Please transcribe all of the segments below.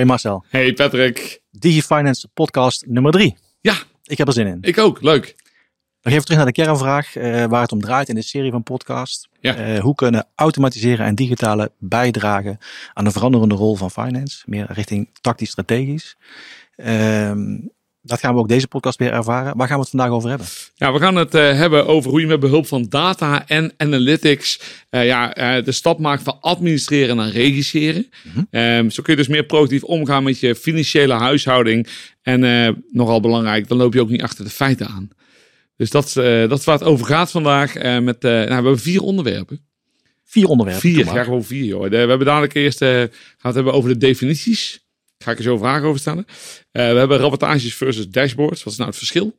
Hoi Marcel. Hey Patrick. DigiFinance podcast nummer drie. Ja. Ik heb er zin in. Ik ook, leuk. Nog even terug naar de kernvraag uh, waar het om draait in de serie van podcast. Ja. Uh, hoe kunnen automatiseren en digitale bijdragen aan de veranderende rol van finance, meer richting tactisch strategisch. Dat gaan we ook deze podcast weer ervaren. Waar gaan we het vandaag over hebben? Ja, we gaan het uh, hebben over hoe je met behulp van data en analytics uh, ja, uh, de stap maakt van administreren naar regisseren. Mm -hmm. zo kun je dus meer proactief omgaan met je financiële huishouding. En nogal belangrijk, dan loop je ook niet achter de feiten aan. Dus dat, dat is waar het over gaat vandaag. met, nou, we hebben vier onderwerpen. Vier onderwerpen? Vier, ja gewoon vier joh. we hebben dadelijk eerst gaan we het hebben over de definities. Ga ik er zo vragen over stellen. Uh, we hebben rapportages versus dashboards. Wat is nou het verschil?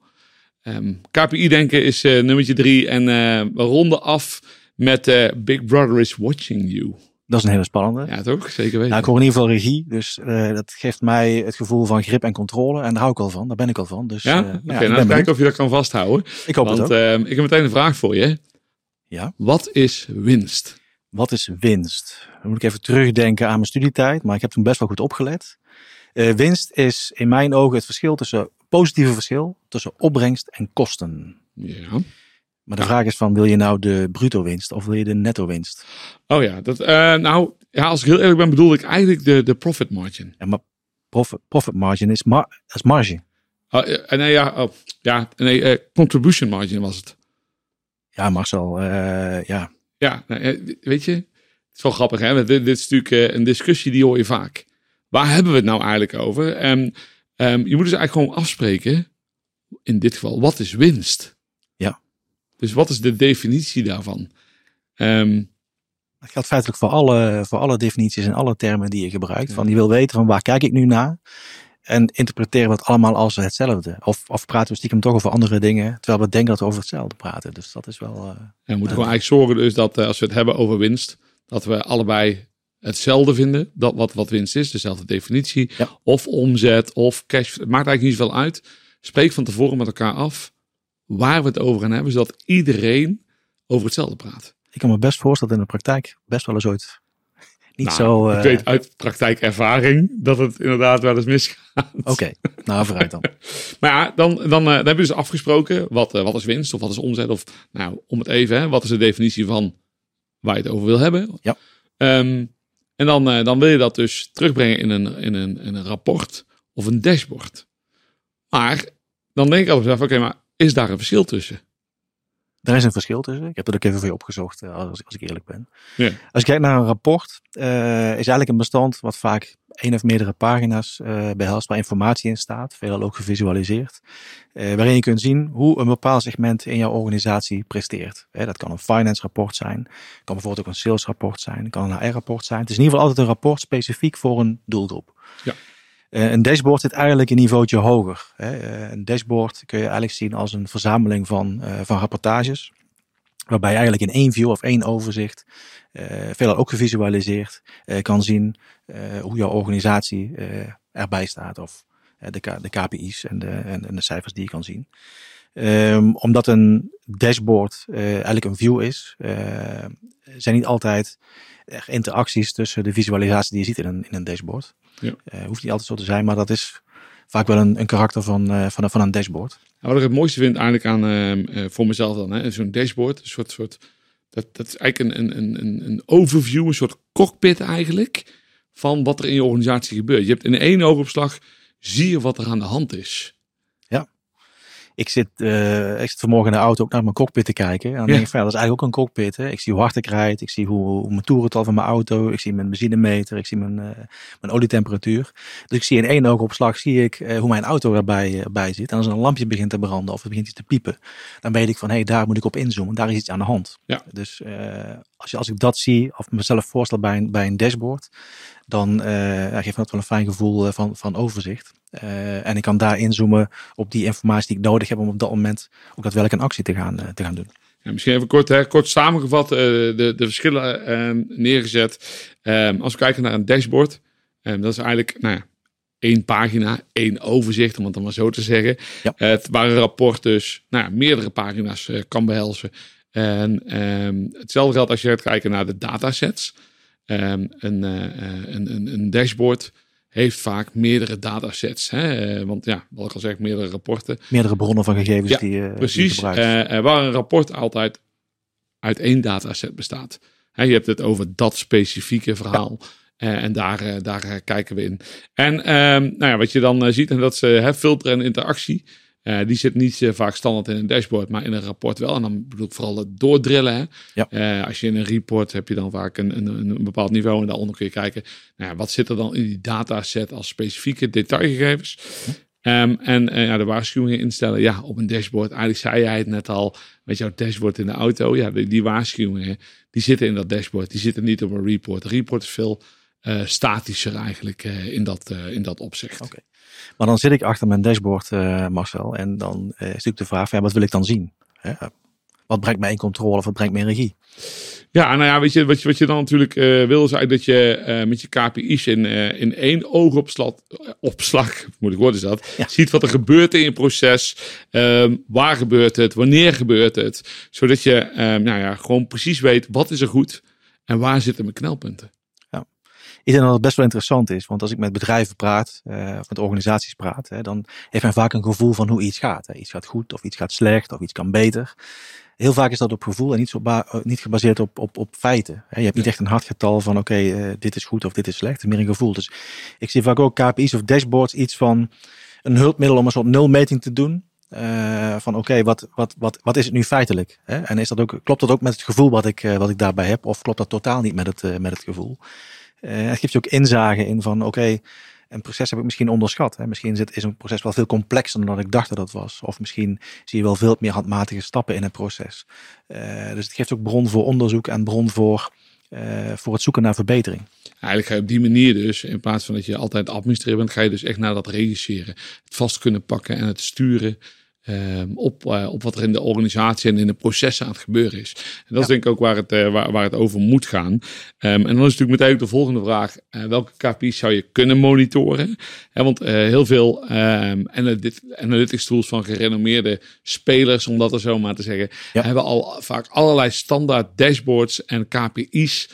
Um, KPI-denken is uh, nummertje drie. En uh, we ronden af met Big Brother is watching you. Dat is een hele spannende. Ja, toch? Zeker weten. Nou, ik hoor in ieder geval regie. Dus dat geeft mij het gevoel van grip en controle. En daar hou ik al van. Daar ben ik al van. Dus, ja? Oké, okay, nou kijken of je dat kan vasthouden. Ik hoop Want, het ook. ehm, ik heb meteen een vraag voor je. Ja? Wat is winst? Wat is winst? Dan moet ik even terugdenken aan mijn studietijd. Maar ik heb toen best wel goed opgelet. Uh, winst is in mijn ogen het verschil tussen positieve verschil tussen opbrengst en kosten. Ja. Maar de vraag is van wil je nou de bruto winst of wil je de netto winst? Oh ja, dat, uh, nou ja, als ik heel eerlijk ben bedoelde ik eigenlijk de, de profit margin. Ja, maar profit, profit margin is, mar is marge. Oh, nee, ja, oh, ja, nee, uh, contribution margin was het. Ja, Marcel, ja. Ja, nou, weet je, het is wel grappig hè, dit, dit is natuurlijk een discussie die hoor je vaak. Waar hebben we het nou eigenlijk over? Um, um, je moet dus eigenlijk gewoon afspreken, in dit geval, wat is winst? Ja. Dus wat is de definitie daarvan? Um, dat geldt feitelijk voor alle, voor alle definities en alle termen die je gebruikt. Van je wil weten van waar kijk ik nu naar? En interpreteren we het allemaal als hetzelfde? Of, of praten we stiekem toch over andere dingen, terwijl we denken dat we over hetzelfde praten. Dus dat is wel... Uh, we moeten gewoon eigenlijk zorgen dus dat uh, als we het hebben over winst, dat we allebei hetzelfde vinden, dat wat, wat winst is, dezelfde definitie, ja. of omzet, of cash, het maakt eigenlijk niet zoveel uit. Spreek van tevoren met elkaar af waar we het over gaan hebben, zodat iedereen over hetzelfde praat. Ik kan me best voorstellen in de praktijk best wel eens ooit niet nou, zo... Uh... Ik weet uit praktijkervaring dat het inderdaad wel eens misgaat. Oké, okay. nou vooruit dan. maar ja, dan, dan, uh, dan hebben we dus afgesproken wat, uh, wat is winst of wat is omzet of nou, om het even, hè, wat is de definitie van waar je het over wil hebben. Ja. Um, en dan, dan wil je dat dus terugbrengen in een, in, een, in een rapport of een dashboard. Maar dan denk ik altijd, oké, okay, maar is daar een verschil tussen? Er is een verschil tussen. Ik heb het ook even voor je opgezocht, als, als ik eerlijk ben. Ja. Als je kijkt naar een rapport, uh, is eigenlijk een bestand wat vaak één of meerdere pagina's uh, behelst, waar informatie in staat, veelal ook gevisualiseerd, uh, waarin je kunt zien hoe een bepaald segment in jouw organisatie presteert. Hè, dat kan een finance rapport zijn, kan bijvoorbeeld ook een sales rapport zijn, kan een HR rapport zijn. Het is in ieder geval altijd een rapport specifiek voor een doelgroep. Ja. Uh, een dashboard zit eigenlijk een niveautje hoger. Uh, een dashboard kun je eigenlijk zien als een verzameling van, uh, van rapportages. Waarbij je eigenlijk in één view of één overzicht, veelal ook gevisualiseerd, kan zien hoe jouw organisatie erbij staat. Of de, KPI's en de, en de cijfers die je kan zien. Um, omdat een dashboard eigenlijk een view is, zijn niet altijd er interacties tussen de visualisatie die je ziet in een, in een dashboard. Ja. Uh, hoeft niet altijd zo te zijn, maar dat is vaak wel een, een karakter van, van, van een dashboard. Nou, wat ik het mooiste vind eigenlijk aan, uh, voor mezelf dan, zo'n dashboard, een soort, soort dat, dat is eigenlijk een, een, een, een overview, een soort cockpit eigenlijk, van wat er in je organisatie gebeurt. Je hebt in één oogopslag, zie je wat er aan de hand is. Ik zit, uh, ik zit vanmorgen in de auto ook naar mijn cockpit te kijken. En dan Ja. denk ik van ja, dat is eigenlijk ook een cockpit. Hè? Ik zie hoe hard ik rijd. Ik zie hoe, hoe mijn toerental van mijn auto. Ik zie mijn benzinemeter. Ik zie mijn, uh, mijn olietemperatuur. Dus ik zie in één oogopslag zie ik uh, hoe mijn auto erbij bij zit. En als een lampje begint te branden of het begint iets te piepen. Dan weet ik van hé, hey, daar moet ik op inzoomen. Daar is iets aan de hand. Ja. Dus als, je, als ik dat zie of mezelf voorstel bij een, bij een dashboard. Dan uh, geeft dat wel een fijn gevoel uh, van, van overzicht. Uh, en ik kan daar inzoomen op die informatie die ik nodig heb om op dat moment ook daadwerkelijk een actie te gaan, uh, te gaan doen. Ja, misschien even kort, hè, kort samengevat de, de verschillen uh, neergezet. Um, als we kijken naar een dashboard, um, dat is eigenlijk nou ja, één pagina, één overzicht, om het dan maar zo te zeggen. Ja. Het waar een rapport dus nou ja, meerdere pagina's kan behelzen. En um, hetzelfde geldt als je gaat kijken naar de datasets. Um, een, uh, een, een, een dashboard heeft vaak meerdere datasets. Hè? Want ja, wat ik al zeg, meerdere rapporten. Meerdere bronnen van gegevens Ja, die, je Precies, die je gebruikt. eh, eh, waar een rapport altijd uit één dataset bestaat. Hè, je hebt het over dat specifieke verhaal. Eh, en daar, eh, daar eh, kijken we in. En ehm, nou ja, wat je dan eh, ziet, en dat is eh, hè, filter en interactie. Eh, die zit niet eh, vaak standaard in een dashboard, maar in een rapport wel. En dan bedoel ik vooral het doordrillen. Hè. Ja. Eh, als je in een report heb je dan vaak een, een, een bepaald niveau. En daaronder kun je kijken, nou ja, wat zit er dan in die dataset als specifieke detailgegevens. Ehm, en ja, de waarschuwingen instellen. Ja, op een dashboard. Eigenlijk zei jij het net al. Met jouw dashboard in de auto. Ja, die, die waarschuwingen. Die zitten in dat dashboard. Die zitten niet op een report. Een report is veel statischer eigenlijk in, dat, in dat opzicht. Oké. Maar dan zit ik achter mijn dashboard, eh, Marcel. En dan eh, is natuurlijk de vraag, ja, wat wil ik dan zien? Wat brengt mij in controle of wat brengt mij in regie? Ja, nou ja, weet je, wat je, wat je dan natuurlijk eh, wil, is eigenlijk dat je met je KPI's in, in één oogopslag, opslag, moeilijk woord is dat, Ja. ziet wat er gebeurt in je proces, ehm, waar gebeurt het, wanneer gebeurt het, zodat je ehm, nou ja, gewoon precies weet wat is er goed en waar zitten mijn knelpunten. Ik denk dat het best wel interessant is, want als ik met bedrijven praat, eh, of met organisaties praat, hè, dan heeft men vaak een gevoel van hoe iets gaat. Hè. Iets gaat goed, of iets gaat slecht, of iets kan beter. Heel vaak is dat op gevoel en niet, zo eh, niet gebaseerd op, op, op feiten. Hè. Je hebt niet echt een hard getal van oké, eh, dit is goed of dit is slecht. Het is meer een gevoel. Dus ik zie vaak ook KPI's of dashboards iets van een hulpmiddel om een soort nulmeting te doen. Van oké, wat, wat, wat, wat is het nu feitelijk? Hè? En is dat ook, klopt dat ook met het gevoel wat ik, wat ik daarbij heb? Of klopt dat totaal niet met het, met het gevoel? Eh, het geeft je ook inzage in van oké, een proces heb ik misschien onderschat. Hè? Misschien is een proces wel veel complexer dan ik dacht dat het was. Of misschien zie je wel veel meer handmatige stappen in het proces. Eh, dus het geeft ook bron voor onderzoek en bron voor, eh, voor het zoeken naar verbetering. Eigenlijk ga je op die manier dus, in plaats van dat je altijd administreert bent, ga je dus echt naar dat regisseren. Het vast kunnen pakken en het sturen ehm, op, eh, op wat er in de organisatie en in de processen aan het gebeuren is. En dat is denk ik ook waar het, eh, waar, waar het over moet gaan. Ehm, en dan is natuurlijk meteen ook de volgende vraag. eh, welke KPI's zou je kunnen monitoren? Want heel veel ehm, analytics, tools van gerenommeerde spelers, om dat er zo maar te zeggen, Ja. hebben al vaak allerlei standaard dashboards en KPI's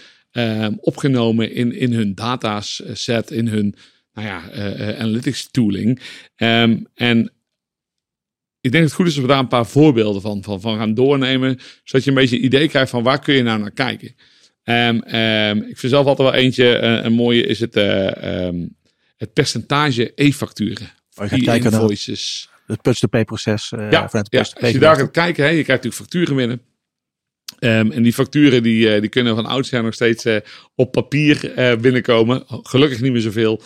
opgenomen in, in hun dataset, in hun nou ja, analytics tooling. En ik denk dat het goed is dat we daar een paar voorbeelden van, van, van gaan doornemen, zodat je een beetje een idee krijgt van waar kun je nou naar kijken. Ehm, ik vind zelf altijd wel eentje, eh, een mooie is het, eh, ehm, het percentage e-facturen. Je naar E-invoices. het punch-to-pay proces. eh, Ja, als je daar gaat kijken, hè, je krijgt natuurlijk facturen binnen. En die facturen die, die kunnen van oudsher nog steeds op papier binnenkomen. Gelukkig niet meer zoveel.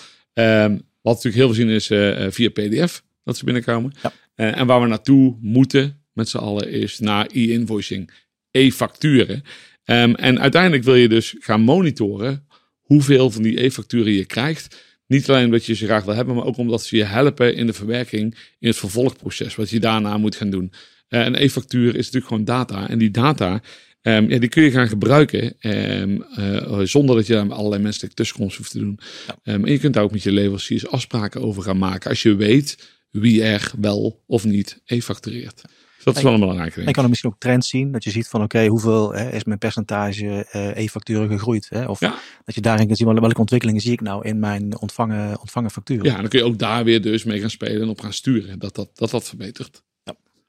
Wat natuurlijk heel veel zien is via PDF dat ze binnenkomen. Ja. Eh, en waar we naartoe moeten met z'n allen is naar e-invoicing, e-facturen. Ehm, en uiteindelijk wil je dus gaan monitoren hoeveel van die e-facturen je krijgt. Niet alleen omdat je ze graag wil hebben, maar ook omdat ze je helpen in de verwerking in het vervolgproces, wat je daarna moet gaan doen. Eh, een e-factuur is natuurlijk gewoon data. En die data, ehm, ja, die kun je gaan gebruiken ehm, eh, zonder dat je daar allerlei menselijke tussenkomst hoeft te doen. Ja. En je kunt daar ook met je leveranciers afspraken over gaan maken als je weet wie er wel of niet e-factureert. Dus dat is wel een belangrijke ding. je kan er misschien ook trends zien. Dat je ziet van oké, hoeveel hè, is mijn percentage eh, e-facturen gegroeid? Hè? Of Ja. dat je daarin kan zien wel- welke ontwikkelingen zie ik nou in mijn ontvangen, ontvangen facturen. Ja, dan kun je ook daar weer dus mee gaan spelen en op gaan sturen. Dat dat, dat, dat verbetert.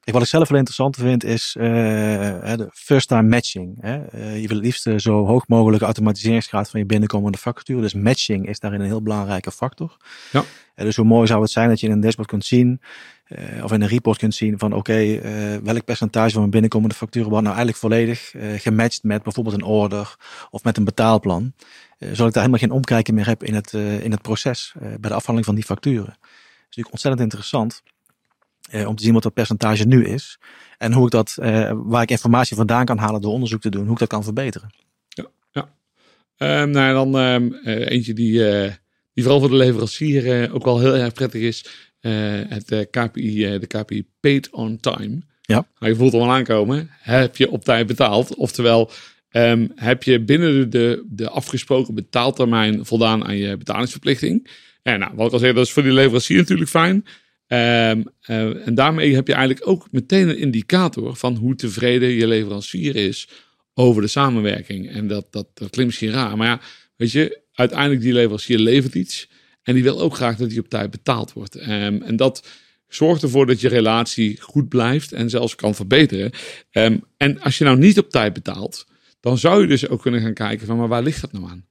Kijk, wat ik zelf wel interessant vind is eh, de first time matching. Hè? Eh, je wil het liefst eh, zo hoog mogelijke automatiseringsgraad van je binnenkomende factuur. Dus matching is daarin een heel belangrijke factor. Ja. Dus hoe mooi zou het zijn dat je in een dashboard kunt zien, of in een report kunt zien van oké, welk percentage van mijn binnenkomende facturen wordt nou eigenlijk volledig gematcht met bijvoorbeeld een order of met een betaalplan. Zodat ik daar helemaal geen omkijken meer heb in het, in het proces bij de afhandeling van die facturen. Dat is natuurlijk ontzettend interessant. Eh, om te zien wat dat percentage nu is. En hoe ik dat, eh, waar ik informatie vandaan kan halen door onderzoek te doen, hoe ik dat kan verbeteren. Ehm, nou, dan ehm, eh, eentje die, die vooral voor de leverancier ook wel heel erg prettig is. Het KPI, de KPI Paid on Time. Ja. Nou, je voelt al aankomen. Heb je op tijd betaald? Oftewel, ehm, heb je binnen de, de, de afgesproken betaaltermijn voldaan aan je betalingsverplichting? En nou, wat ik al zei, dat is voor die leverancier natuurlijk fijn. Ehm, eh, en daarmee heb je eigenlijk ook meteen een indicator van hoe tevreden je leverancier is over de samenwerking. En dat, dat, dat klinkt misschien raar, maar ja, weet je, uiteindelijk die leverancier levert iets. En die wil ook graag dat die op tijd betaald wordt. Ehm, en dat zorgt ervoor dat je relatie goed blijft en zelfs kan verbeteren. Ehm, en als je nou niet op tijd betaalt, dan zou je dus ook kunnen gaan kijken van, maar waar ligt dat nou aan?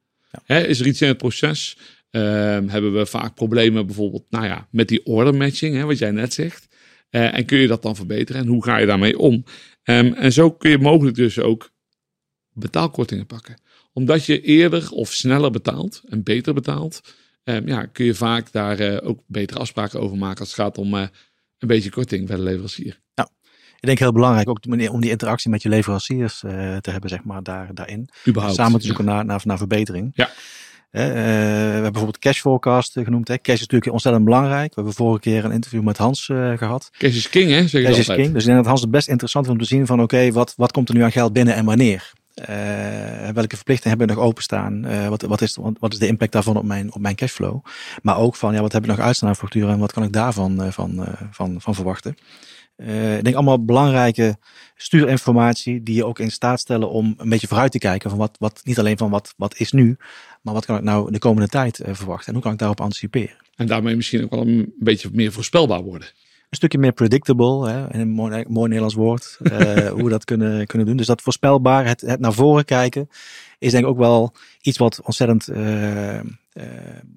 Is er iets in het proces? Ehm, hebben we vaak problemen bijvoorbeeld nou ja, met die order matching, hè, wat jij net zegt. Eh, en kun je dat dan verbeteren? En hoe ga je daarmee om? en zo kun je mogelijk dus ook betaalkortingen pakken. Omdat je eerder of sneller betaalt en beter betaalt, um, ja, kun je vaak daar uh, ook betere afspraken over maken als het gaat om uh, een beetje korting bij de leverancier. Ja, ik denk heel belangrijk ook om die interactie met je leveranciers uh, te hebben, zeg maar, daar, daarin. Überhaupt, Samen te zoeken ja. naar, naar, naar verbetering. Ja. We hebben bijvoorbeeld cash forecast genoemd. Hè. Cash is natuurlijk ontzettend belangrijk. We hebben vorige keer een interview met Hans gehad. Cash is king, hè? Zeg cash is king. Dus ik denk dat Hans het best interessant is om te zien van oké, okay, wat, wat komt er nu aan geld binnen en wanneer? Uh, welke verplichtingen hebben we nog openstaan? Uh, wat, wat, is, wat is de impact daarvan op mijn, op mijn cashflow? Maar ook van, ja, wat heb ik nog uitstaan aan facturen en wat kan ik daarvan uh, van, van, van verwachten? ik denk allemaal belangrijke stuurinformatie die je ook in staat stellen om een beetje vooruit te kijken van wat, wat niet alleen van wat, wat is nu, maar wat kan ik nou de komende tijd verwachten en hoe kan ik daarop anticiperen? En daarmee misschien ook wel een beetje meer voorspelbaar worden een stukje meer predictable, hè, in een mooi, mooi Nederlands woord, uh, hoe we dat kunnen, kunnen doen. Dus dat voorspelbaar, het, het naar voren kijken, is denk ik ook wel iets wat ontzettend uh, uh,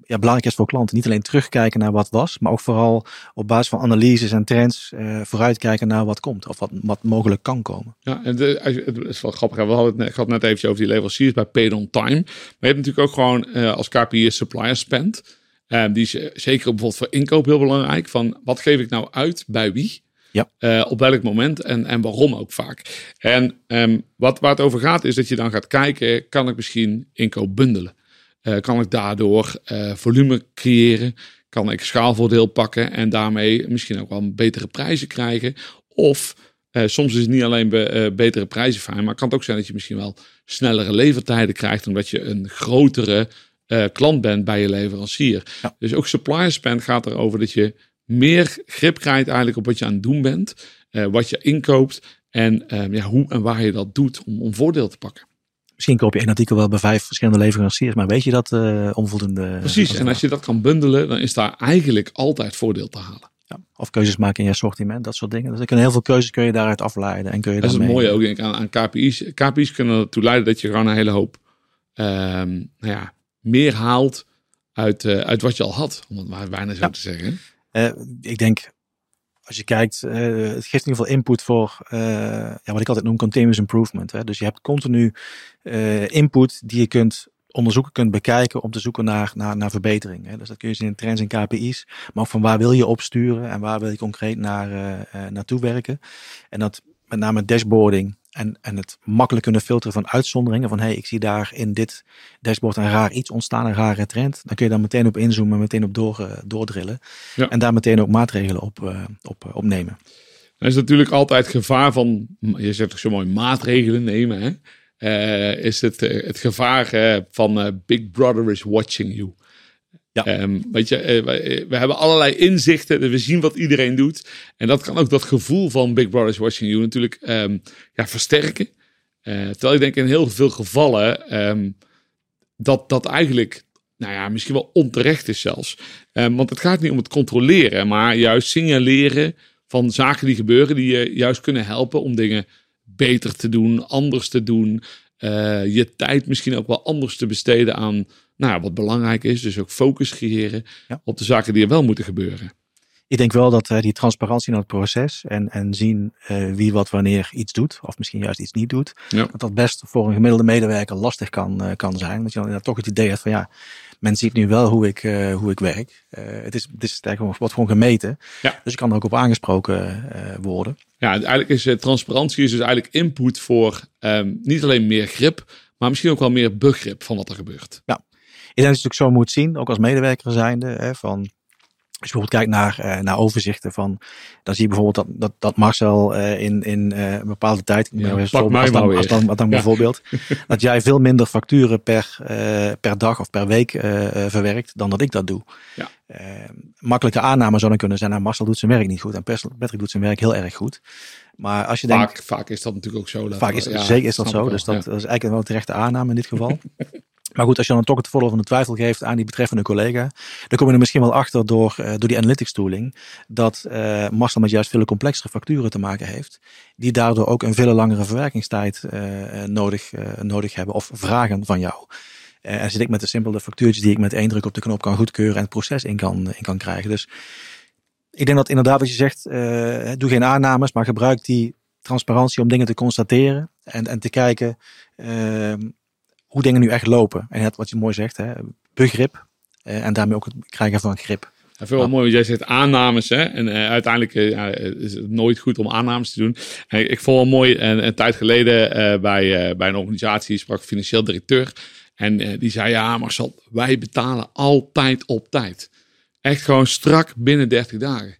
ja, belangrijk is voor klanten. Niet alleen terugkijken naar wat was, maar ook vooral op basis van analyses en trends vooruitkijken naar wat komt of wat, wat mogelijk kan komen. Ja, en de, het is wel grappig. We hadden het net, ik had het net even over die leveranciers bij Paid on Time. Maar je hebt natuurlijk ook gewoon als KPI supplier spend. Die is zeker bijvoorbeeld voor inkoop heel belangrijk. Van wat geef ik nou uit bij wie? Ja. Uh, op welk moment en, en waarom ook vaak. En um, wat, waar het over gaat is dat je dan gaat kijken, kan ik misschien inkoop bundelen? Uh, kan ik daardoor uh, volume creëren? Kan ik schaalvoordeel pakken en daarmee misschien ook wel betere prijzen krijgen? Of soms is het niet alleen be, betere prijzen fijn, maar kan het ook zijn dat je misschien wel snellere levertijden krijgt, omdat je een grotere klant bent bij je leverancier. Ja. Dus ook supplier spend gaat erover dat je meer grip krijgt eigenlijk op wat je aan het doen bent, wat je inkoopt en uh, ja, hoe en waar je dat doet om, om voordeel te pakken. Misschien koop je een artikel wel bij vijf verschillende leveranciers, maar weet je dat uh, onvoldoende? Precies, en als je dat kan bundelen, dan is daar eigenlijk altijd voordeel te halen. Ja, of keuzes maken in je assortiment, dat soort dingen. Dus er kunnen heel veel keuzes kun je daaruit afleiden. En kun je dat is het mooie ook denk ik, aan, aan KPI's. KPI's kunnen ertoe leiden dat je gewoon een hele hoop um, nou ja, meer haalt uit, uh, uit wat je al had, om het maar bijna zo ja. te zeggen. Uh, ik denk, als je kijkt, uh, het geeft in ieder geval input voor ja, wat ik altijd noem continuous improvement. Hè? Dus je hebt continu input die je kunt onderzoeken, kunt bekijken om te zoeken naar, naar, naar verbetering. Hè? Dus dat kun je zien in trends en KPI's, maar ook van waar wil je opsturen en waar wil je concreet naar, naartoe werken. En dat met name dashboarding en, en het makkelijk kunnen filteren van uitzonderingen. Van hé, hey, ik zie daar in dit dashboard een raar iets ontstaan, een rare trend. Dan kun je daar meteen op inzoomen, meteen op door, uh, doordrillen. Ja. En daar meteen ook maatregelen op, uh, op, uh, op nemen. Er is natuurlijk altijd gevaar van, je zegt toch zo mooi, maatregelen nemen. Hè? is het, het gevaar van Big Brother is watching you. Um, weet je, we, we, hebben allerlei inzichten, we zien wat iedereen doet. En dat kan ook dat gevoel van Big Brother is watching you natuurlijk um, ja, versterken. Uh, terwijl ik denk in heel veel gevallen um, dat dat eigenlijk, nou ja, misschien wel onterecht is zelfs. want het gaat niet om het controleren, maar juist signaleren van zaken die gebeuren, die je juist kunnen helpen om dingen beter te doen, anders te doen. Je tijd misschien ook wel anders te besteden aan nou, wat belangrijk is. Dus ook focus creëren ja. op de zaken die er wel moeten gebeuren. Ik denk wel dat uh, die transparantie in het proces en, en zien uh, wie wat wanneer iets doet, of misschien juist iets niet doet, ja. dat dat best voor een gemiddelde medewerker lastig kan, uh, kan zijn. Dat je dan toch het idee hebt van ja, men ziet nu wel hoe ik, hoe ik werk. het is, het is eigenlijk wordt gewoon gemeten. Ja. Dus ik kan er ook op aangesproken worden. Ja, eigenlijk is transparantie is dus eigenlijk input voor um, niet alleen meer grip, maar misschien ook wel meer begrip van wat er gebeurt. Ja. Denk dat je het ook zo moet zien, ook als medewerker zijnde, hè, van als je bijvoorbeeld kijkt naar, uh, naar overzichten van, dan zie je bijvoorbeeld dat, dat, dat Marcel uh, in, in uh, een bepaalde tijd, ja, als dan, als dan, als dan, dan ja. bijvoorbeeld, dat jij veel minder facturen per, per dag of per week verwerkt dan dat ik dat doe. Ja. makkelijke aanname zou dan kunnen zijn, nou, Marcel doet zijn werk niet goed en Patrick doet zijn werk heel erg goed. Maar als je vaak, denkt, vaak is dat natuurlijk ook zo. Vaak is, ja, zeker is dat zo, dus dat, dat is eigenlijk wel een terechte aanname in dit geval. Maar goed, als je dan toch het voordeel van de twijfel geeft aan die betreffende collega, dan kom je er misschien wel achter door, uh, door die analytics tooling, dat uh, Marcel met juist veel complexere facturen te maken heeft, die daardoor ook een veel langere verwerkingstijd uh, nodig, nodig hebben of vragen van jou. en zit ik met de simpele factuurtjes die ik met één druk op de knop kan goedkeuren en het proces in kan, in kan krijgen. Dus ik denk dat inderdaad wat je zegt, doe geen aannames, maar gebruik die transparantie om dingen te constateren en, en te kijken ehm, hoe dingen nu echt lopen. En het, wat je mooi zegt, hè, begrip uh, en daarmee ook het krijgen van grip. Ja, veel mooi, jij zegt aannames. Hè? En uh, uiteindelijk uh, ja, is het nooit goed om aannames te doen. En ik vond wel mooi, een, een tijd geleden bij, bij een organisatie sprak een financieel directeur. En die zei, ja Marcel, wij betalen altijd op tijd. Echt gewoon strak binnen 30 dagen.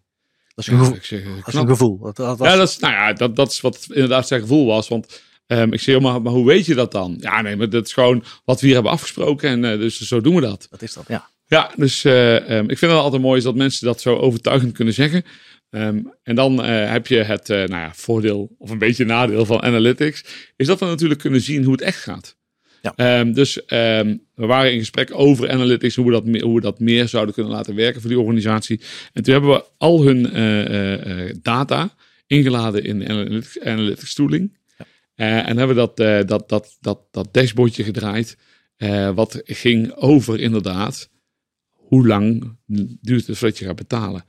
Dat is een gevoel. Zeg, dat is een gevoel. Dat, dat was... Ja, dat is, nou ja, dat, dat is wat inderdaad zijn gevoel was. Want Um, ik zeg, maar, maar hoe weet je dat dan? Ja, nee, maar dat is gewoon wat we hier hebben afgesproken. En uh, dus zo doen we dat. Dat is dat, ja. Ja, dus uh, um, ik vind het altijd mooi is dat mensen dat zo overtuigend kunnen zeggen. Um, en dan uh, heb je het nou ja, voordeel of een beetje nadeel van analytics. Is dat we natuurlijk kunnen zien hoe het echt gaat. Ja. dus we waren in gesprek over analytics, hoe we, dat, hoe we dat meer zouden kunnen laten werken voor die organisatie. En toen hebben we al hun data ingeladen in analytics, analytics tooling. Uh, en hebben dat, uh, dat, dat, dat, dat dashboardje gedraaid. Uh, wat ging over inderdaad. Hoe lang duurt het voordat je gaat betalen?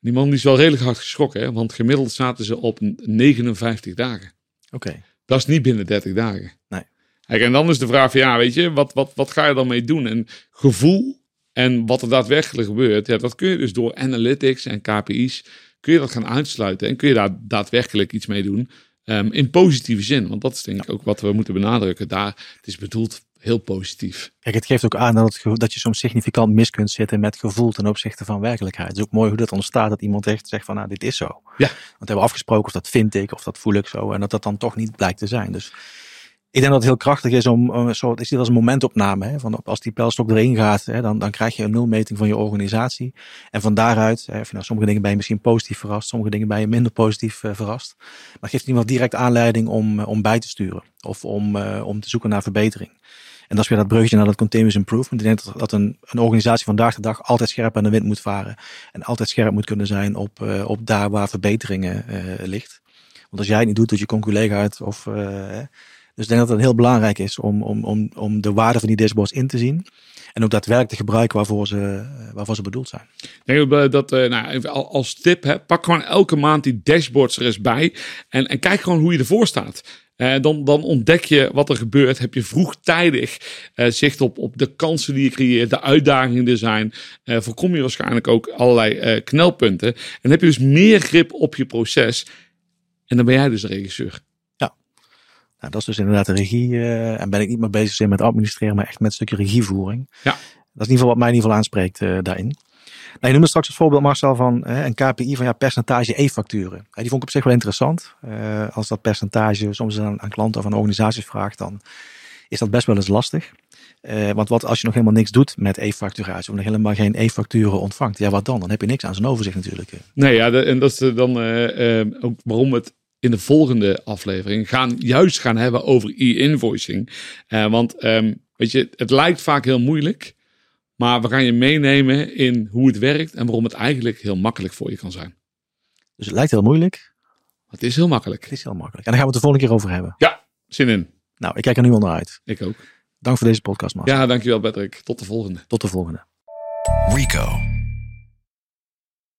Die man die is wel redelijk hard geschrokken. Hè? Want gemiddeld zaten ze op 59 dagen. Oké. Dat is niet binnen 30 dagen. Nee. Kijk, en dan is de vraag van ja, weet je, wat, wat, wat ga je dan mee doen? En gevoel en wat er daadwerkelijk gebeurt. Ja, dat kun je dus door analytics en KPI's. Kun je dat gaan uitsluiten. En kun je daar daadwerkelijk iets mee doen. Um, in positieve zin, want dat is denk ik ook wat we moeten benadrukken. Daar, het is bedoeld heel positief. Kijk, het geeft ook aan dat, het, dat je soms significant mis kunt zitten met gevoel ten opzichte van werkelijkheid. Het is ook mooi hoe dat ontstaat, dat iemand echt zegt van, nou, dit is zo. Ja. Want we hebben afgesproken of dat vind ik, of dat voel ik zo. En dat dat dan toch niet blijkt te zijn. Dus ik denk dat het heel krachtig is om, zo, het is dit als een momentopname. Hè, van als die pijlstok erin gaat, hè, dan, dan krijg je een nulmeting van je organisatie. En van daaruit, hè, nou, sommige dingen ben je misschien positief verrast, sommige dingen ben je minder positief uh, verrast. Maar geeft iemand direct aanleiding om, uh, om bij te sturen of om, om te zoeken naar verbetering. En dat is weer dat bruggetje naar dat continuous improvement. Ik denk dat, dat een, een organisatie vandaag de dag altijd scherp aan de wind moet varen. En altijd scherp moet kunnen zijn op, op daar waar verbeteringen ligt. Want als jij het niet doet, doet je conculega uit of dus ik denk dat het heel belangrijk is om, om, om, om de waarde van die dashboards in te zien. En ook daadwerkelijk te gebruiken waarvoor ze, waarvoor ze bedoeld zijn. Denk dat, uh, nou, als tip, hè, pak gewoon elke maand die dashboards er eens bij. En, en kijk gewoon hoe je ervoor staat. Uh, dan, dan ontdek je wat er gebeurt. Heb je vroegtijdig zicht op, op de kansen die je creëert, de uitdagingen die er zijn. Voorkom je waarschijnlijk ook allerlei knelpunten. En heb je dus meer grip op je proces. En dan ben jij dus de regisseur. Nou, dat is dus inderdaad de regie. Uh, en ben ik niet meer bezig zijn met administreren, maar echt met een stukje regievoering. Ja. Dat is in ieder geval wat mij in ieder geval aanspreekt uh, daarin. Nou, je noemde straks het voorbeeld, Marcel, van uh, een KPI van ja, percentage e-facturen. die vond ik op zich wel interessant. als dat percentage soms aan, aan klanten of aan organisaties vraagt, dan is dat best wel eens lastig. want wat als je nog helemaal niks doet met e-facturatie, of nog helemaal geen e-facturen ontvangt, ja, wat dan? Dan heb je niks aan zijn overzicht natuurlijk. Nee, ja, en dat is dan ook waarom het in de volgende aflevering gaan juist gaan hebben over e-invoicing. Uh, want um, weet je, het lijkt vaak heel moeilijk, maar we gaan je meenemen in hoe het werkt en waarom het eigenlijk heel makkelijk voor je kan zijn. Dus het lijkt heel moeilijk. Het is heel makkelijk. Het is heel makkelijk. En daar gaan we het de volgende keer over hebben. Ja, zin in. Nou, ik kijk er nu al naar uit. Ik ook. Dank voor deze podcast, Marcel. Ja, dankjewel Patrick. Tot de volgende. Tot de volgende. Rico.